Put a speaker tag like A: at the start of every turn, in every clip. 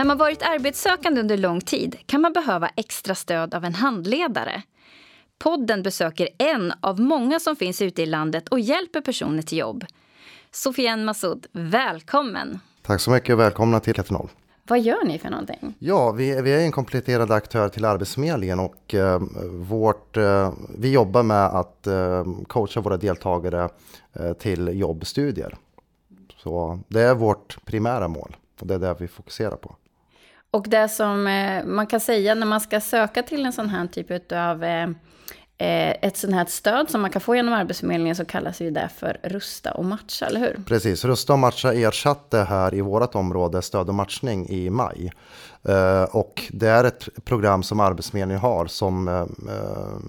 A: När man varit arbetssökande under lång tid kan man behöva extra stöd av en handledare. Podden besöker en av många som finns ute i landet och hjälper personer till jobb. Sofiane Massoud, välkommen!
B: Tack så mycket och välkomna till Katrineholm.
A: Vad gör ni för någonting?
B: Ja, vi, vi är en kompletterande aktör till Arbetsförmedlingen och eh, vårt, eh, vi jobbar med att eh, coacha våra deltagare eh, till jobbstudier. Så det är vårt primära mål och det är det vi fokuserar på.
A: Och det som eh, man kan säga när man ska söka till en sån här typ av eh, ett sånt här stöd som man kan få genom Arbetsförmedlingen så kallas ju det för Rusta och matcha, eller hur?
B: Precis, Rusta och matcha ersatte här i vårt område stöd och matchning i maj. och det är ett program som Arbetsförmedlingen har som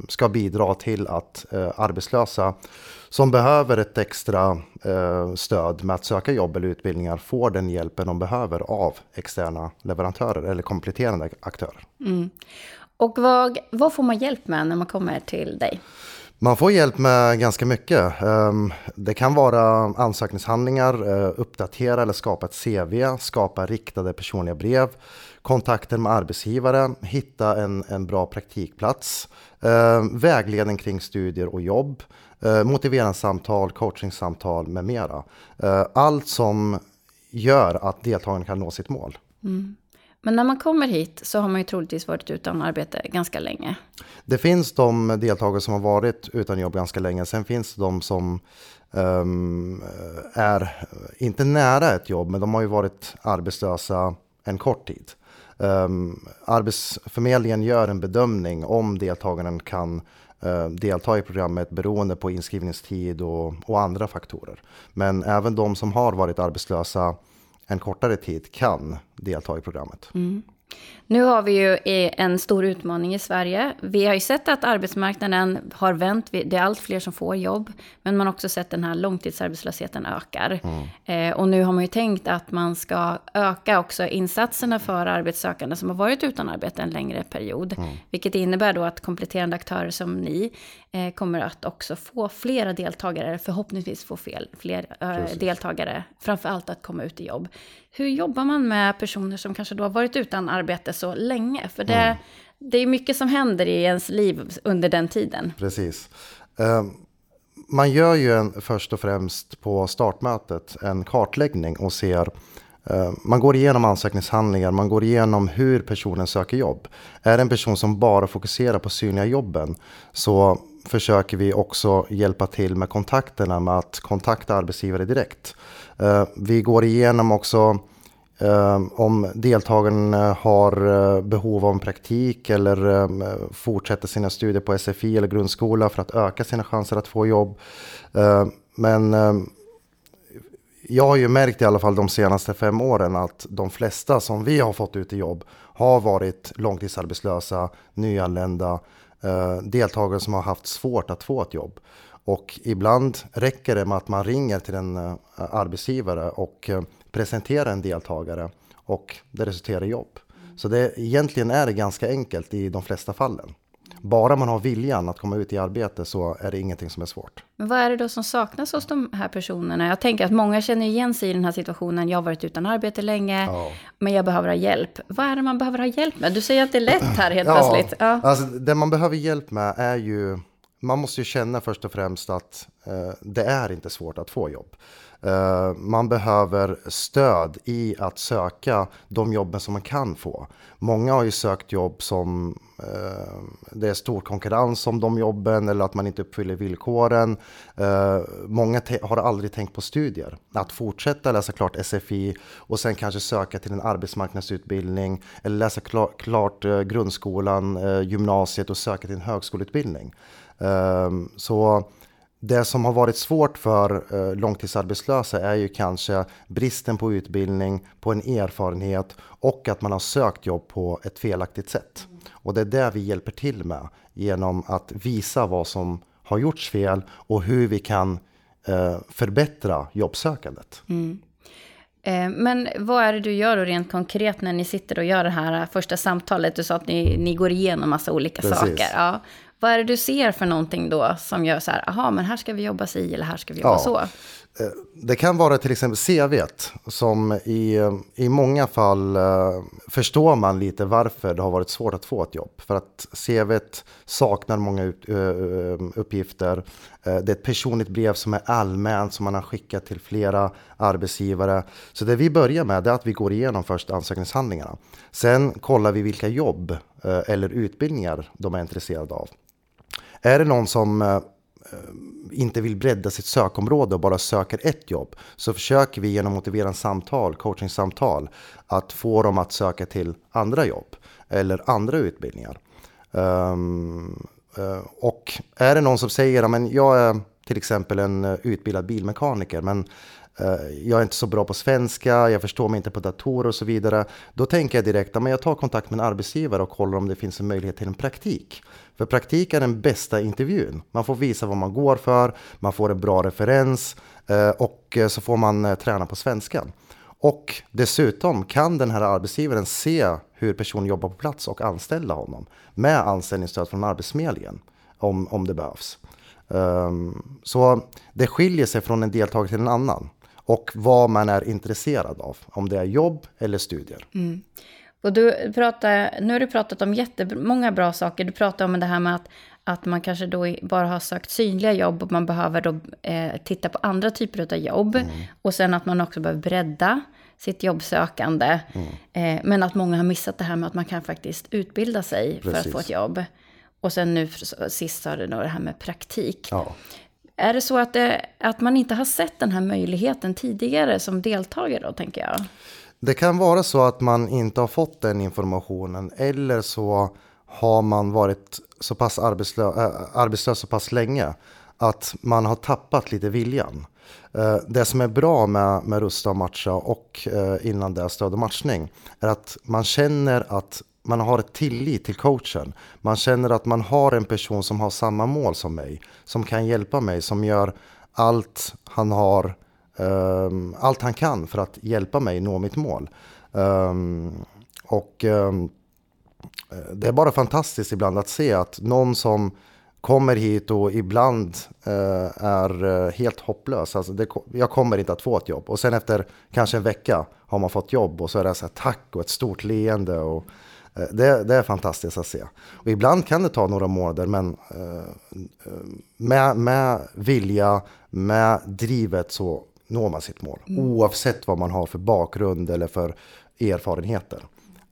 B: ska bidra till att arbetslösa som behöver ett extra eh, stöd med att söka jobb eller utbildningar får den hjälpen de behöver av externa leverantörer eller kompletterande aktörer. Mm.
A: Och vad, vad får man hjälp med när man kommer till dig?
B: Man får hjälp med ganska mycket. Ehm, det kan vara ansökningshandlingar, eh, uppdatera eller skapa ett CV, skapa riktade personliga brev, kontakter med arbetsgivare, hitta en, en bra praktikplats, ehm, vägledning kring studier och jobb, eh, motiveringssamtal, coachingsamtal med mera. Eh, allt som gör att deltagarna kan nå sitt mål. Mm.
A: Men när man kommer hit så har man ju troligtvis varit utan arbete ganska länge.
B: Det finns de deltagare som har varit utan jobb ganska länge. Sen finns det de som um, är inte nära ett jobb, men de har ju varit arbetslösa en kort tid. Um, Arbetsförmedlingen gör en bedömning om deltagaren kan uh, delta i programmet beroende på inskrivningstid och, och andra faktorer. Men även de som har varit arbetslösa en kortare tid kan delta i programmet. Mm.
A: Nu har vi ju en stor utmaning i Sverige. Vi har ju sett att arbetsmarknaden har vänt. Det är allt fler som får jobb. Men man har också sett den här långtidsarbetslösheten ökar. Mm. Eh, och nu har man ju tänkt att man ska öka också insatserna för arbetssökande som har varit utan arbete en längre period. Mm. Vilket innebär då att kompletterande aktörer som ni eh, kommer att också få flera deltagare, förhoppningsvis få fel, fler eh, deltagare. Framför allt att komma ut i jobb. Hur jobbar man med personer som kanske då har varit utan arbete så länge? För det, mm. det är mycket som händer i ens liv under den tiden.
B: Precis. Um, man gör ju en, först och främst på startmötet en kartläggning och ser Eh, man går igenom ansökningshandlingar, man går igenom hur personen söker jobb. Är det en person som bara fokuserar på synliga jobben så försöker vi också hjälpa till med kontakterna med att kontakta arbetsgivare direkt. Eh, vi går igenom också eh, om deltagaren har behov av en praktik eller fortsätter sina studier på SFI eller grundskola för att öka sina chanser att få jobb. Men jag har ju märkt i alla fall de senaste fem åren att de flesta som vi har fått ut i jobb har varit långtidsarbetslösa, nyanlända, eh, deltagare som har haft svårt att få ett jobb. Och ibland räcker det med att man ringer till en eh, arbetsgivare och eh, presenterar en deltagare och det resulterar i jobb. Så det, egentligen är det ganska enkelt i de flesta fallen. Bara man har viljan att komma ut i arbete så är det ingenting som är svårt.
A: Men vad är det då som saknas hos de här personerna? Jag tänker att många känner igen sig i den här situationen. Jag har varit utan arbete länge, ja. men jag behöver ha hjälp. Vad är det man behöver ha hjälp med? Du säger att det är lätt här helt ja, plötsligt. Ja.
B: Alltså, det man behöver hjälp med är ju, man måste ju känna först och främst att eh, det är inte svårt att få jobb. Eh, man behöver stöd i att söka de jobben som man kan få. Många har ju sökt jobb som eh, det är stor konkurrens om de jobben eller att man inte uppfyller villkoren. Eh, många har aldrig tänkt på studier. Att fortsätta läsa klart SFI och sen kanske söka till en arbetsmarknadsutbildning eller läsa klart, klart grundskolan, eh, gymnasiet och söka till en högskoleutbildning så det som har varit svårt för eh, långtidsarbetslösa är ju kanske bristen på utbildning, på en erfarenhet och att man har sökt jobb på ett felaktigt sätt. Och det är det vi hjälper till med genom att visa vad som har gjorts fel och hur vi kan eh, förbättra jobbsökandet. Mm.
A: Eh, men vad är det du gör då rent konkret när ni sitter och gör det här första samtalet? Du sa att ni, ni går igenom massa olika Precis. saker. Ja. Vad är det du ser för någonting då som gör så här, aha, men här ska vi jobba si eller här ska vi jobba ja. så?
B: Eh, det kan vara till exempel CV som i, i många fall uh, förstår man lite varför det har varit svårt att få ett jobb. För att CV saknar många uppgifter. Uh, det är ett personligt brev som är allmänt som man har skickat till flera arbetsgivare. Så det vi börjar med är att vi går igenom först ansökningshandlingarna. Sen kollar vi vilka jobb eller utbildningar de är intresserade av. Är det någon som eh, eh, inte vill bredda sitt sökområde och bara söker ett jobb så försöker vi genom motiverande samtal, coachingsamtal, att få dem att söka till andra jobb eller andra utbildningar. Um, uh, och är det någon som säger att jag är till exempel en utbildad bilmekaniker men Eh, jag är inte så bra på svenska, jag förstår mig inte på datorer och så vidare. Då tänker jag direkt att jag tar kontakt med en arbetsgivare och kollar om det finns en möjlighet till en praktik. För praktik är den bästa intervjun. Man får visa vad man går för, man får en bra referens eh, och eh, så får man träna på svenskan. Och dessutom kan den här arbetsgivaren se hur personen jobbar på plats och anställa honom med anställningsstöd från Arbetsförmedlingen om, om det behövs. Um, så det skiljer sig från en deltagare till en annan och vad man är intresserad av, om det är jobb eller studier. Mm.
A: Och du pratar, nu har du pratat om jättemånga bra saker. Du pratar om det här med att, att man kanske då bara har sökt synliga jobb och man behöver då eh, titta på andra typer av jobb. Mm. Och sen att man också behöver bredda sitt jobbsökande. Mm. Eh, men att många har missat det här med att man kan faktiskt utbilda sig Precis. för att få ett jobb. Och sen nu sist sa du då det här med praktik. Ja. Är det så att, det, att man inte har sett den här möjligheten tidigare som deltagare då, tänker jag?
B: Det kan vara så att man inte har fått den informationen eller så har man varit så pass arbetslös, äh, eh, arbetslös så pass länge att man har tappat lite viljan. Eh, det som är bra med, med Rusta och matcha och eh, innan det stöd och matchning är att man känner att man har tillit till coachen. Man känner att man har en person som har samma mål som mig, som kan hjälpa mig, som gör allt han har um, allt han kan för att hjälpa mig nå mitt mål. Um, och um, det är bara fantastiskt ibland att se att någon som kommer hit och ibland uh, är uh, helt hopplös. Alltså det, jag kommer inte att få ett jobb. Och sen efter kanske en vecka har man fått jobb och så är det så här tack och ett stort leende. Och, uh, det, det, är fantastiskt att se. Och ibland kan det ta några månader men med, med vilja, med drivet så når man sitt mål. Mm. Oavsett vad man har för bakgrund eller för erfarenheter.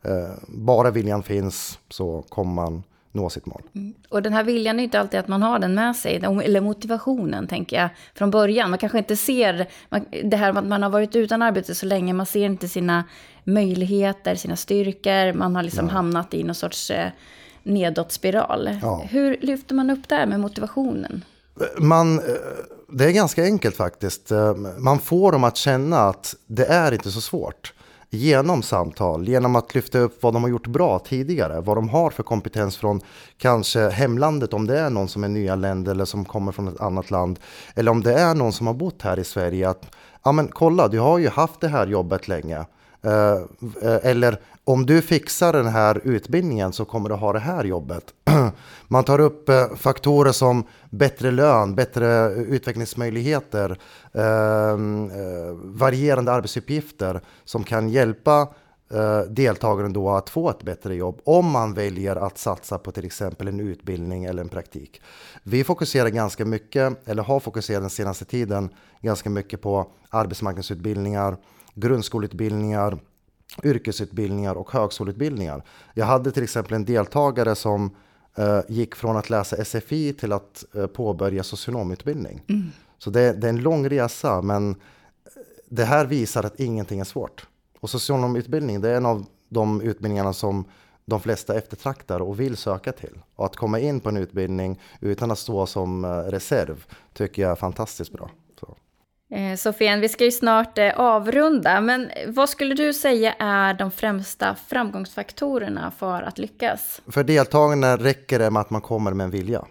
B: Eh, bara viljan finns så kommer man nå sitt mål. Mm.
A: Och den här viljan är inte alltid att man har den med sig, eller motivationen tänker jag, från början. Man kanske inte ser det här med att man har varit utan arbete så länge, man ser inte sina möjligheter, sina styrkor, man har liksom ja. hamnat i någon sorts eh, nedåtspiral. Ja. Hur lyfter man upp det här med motivationen?
B: Man, eh, det är ganska enkelt faktiskt. Eh, man får dem att känna att det är inte så svårt. Genom samtal, genom att lyfta upp vad de har gjort bra tidigare, vad de har för kompetens från kanske hemlandet om det är någon som är nyanländ eller som kommer från ett annat land. Eller om det är någon som har bott här i Sverige. Att, ja men kolla, du har ju haft det här jobbet länge. Eh, eh, eller om du fixar den här utbildningen så kommer du ha det här jobbet. Man tar upp eh, faktorer som bättre lön, bättre utvecklingsmöjligheter, ehm, varierande arbetsuppgifter som kan hjälpa deltagaren då att få ett bättre jobb om man väljer att satsa på till exempel en utbildning eller en praktik. Vi fokuserar ganska mycket, eller har fokuserat den senaste tiden, ganska mycket på arbetsmarknadsutbildningar, grundskoleutbildningar, yrkesutbildningar och högskoleutbildningar. Jag hade till exempel en deltagare som eh, gick från att läsa SFI till att eh, påbörja socionomutbildning. Mm. Så det, det, är en lång resa, men det här visar att ingenting är svårt. Och socionomutbildning, det är en av de utbildningarna som de flesta eftertraktar och vill söka till. Och att komma in på en utbildning utan att stå som eh, reserv tycker jag är fantastiskt bra.
A: Eh, Sofien, vi ska ju snart eh, avrunda, men vad skulle du säga är de främsta framgångsfaktorerna för att lyckas?
B: För deltagarna räcker det med att man kommer med en vilja.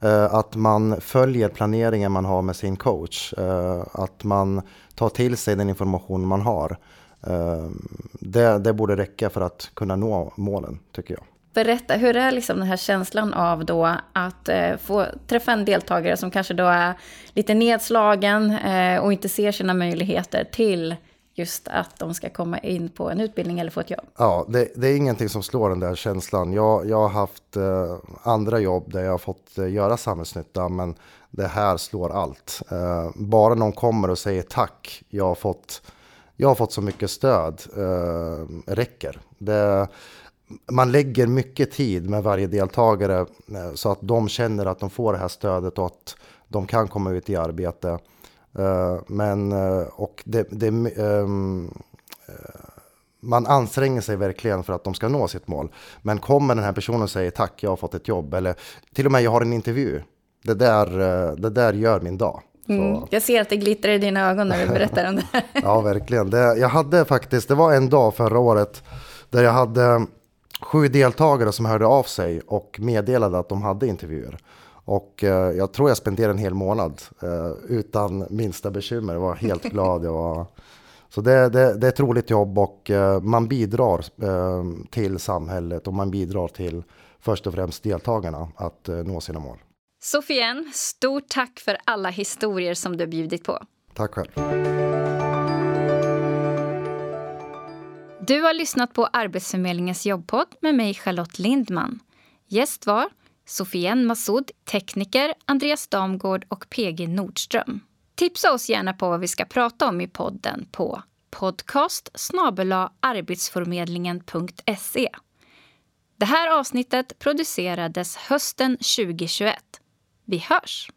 B: Eh, att man följer planeringen man har med sin coach. Eh, att man tar till sig den information man har. Eh, det, det borde räcka för att kunna nå målen, tycker jag.
A: Berätta, hur är liksom den här känslan av då att eh, få träffa en deltagare som kanske då är lite nedslagen eh, och inte ser sina möjligheter till just att de ska komma in på en utbildning eller få ett jobb?
B: Ja, det, det är ingenting som slår den där känslan. Jag, jag har haft eh, andra jobb där jag har fått eh, göra samhällsnytta, men det här slår allt. Eh, bara någon kommer och säger tack, jag har fått, jag har fått så mycket stöd, eh, räcker. Det, man lägger mycket tid med varje deltagare eh, så att de känner att de får det här stödet och att de kan komma ut i arbete. Eh, men, eh, och det, det man anstränger sig verkligen för att de ska nå sitt mål. Men kommer den här personen och säger tack, jag har fått ett jobb, eller till och med jag har en intervju. Det där, det där gör min dag.
A: Mm, jag ser att det glittrar i dina ögon när du berättar om det.
B: ja, verkligen. Det, jag hade faktiskt, det var en dag förra året där jag hade sju deltagare som hörde av sig och meddelade att de hade intervjuer. Och eh, jag tror jag spenderade en hel månad eh, utan minsta bekymmer. Jag var helt glad. Jag var... Så det, det, det är ett roligt jobb och eh, man bidrar till samhället och man bidrar till först och främst deltagarna att nå sina mål.
A: Sofien, stort tack för alla historier som du bjudit på.
B: Tack själv.
A: Du har lyssnat på Arbetsförmedlingens jobbpodd med mig Charlotte Lindman. Gäst var Sofien Massoud, tekniker, Andreas Damgård och PG Nordström. Tipsa oss gärna på vad vi ska prata om i podden på podcast arbetsförmedlingen.se. Det här avsnittet producerades hösten 2021. Vi hörs!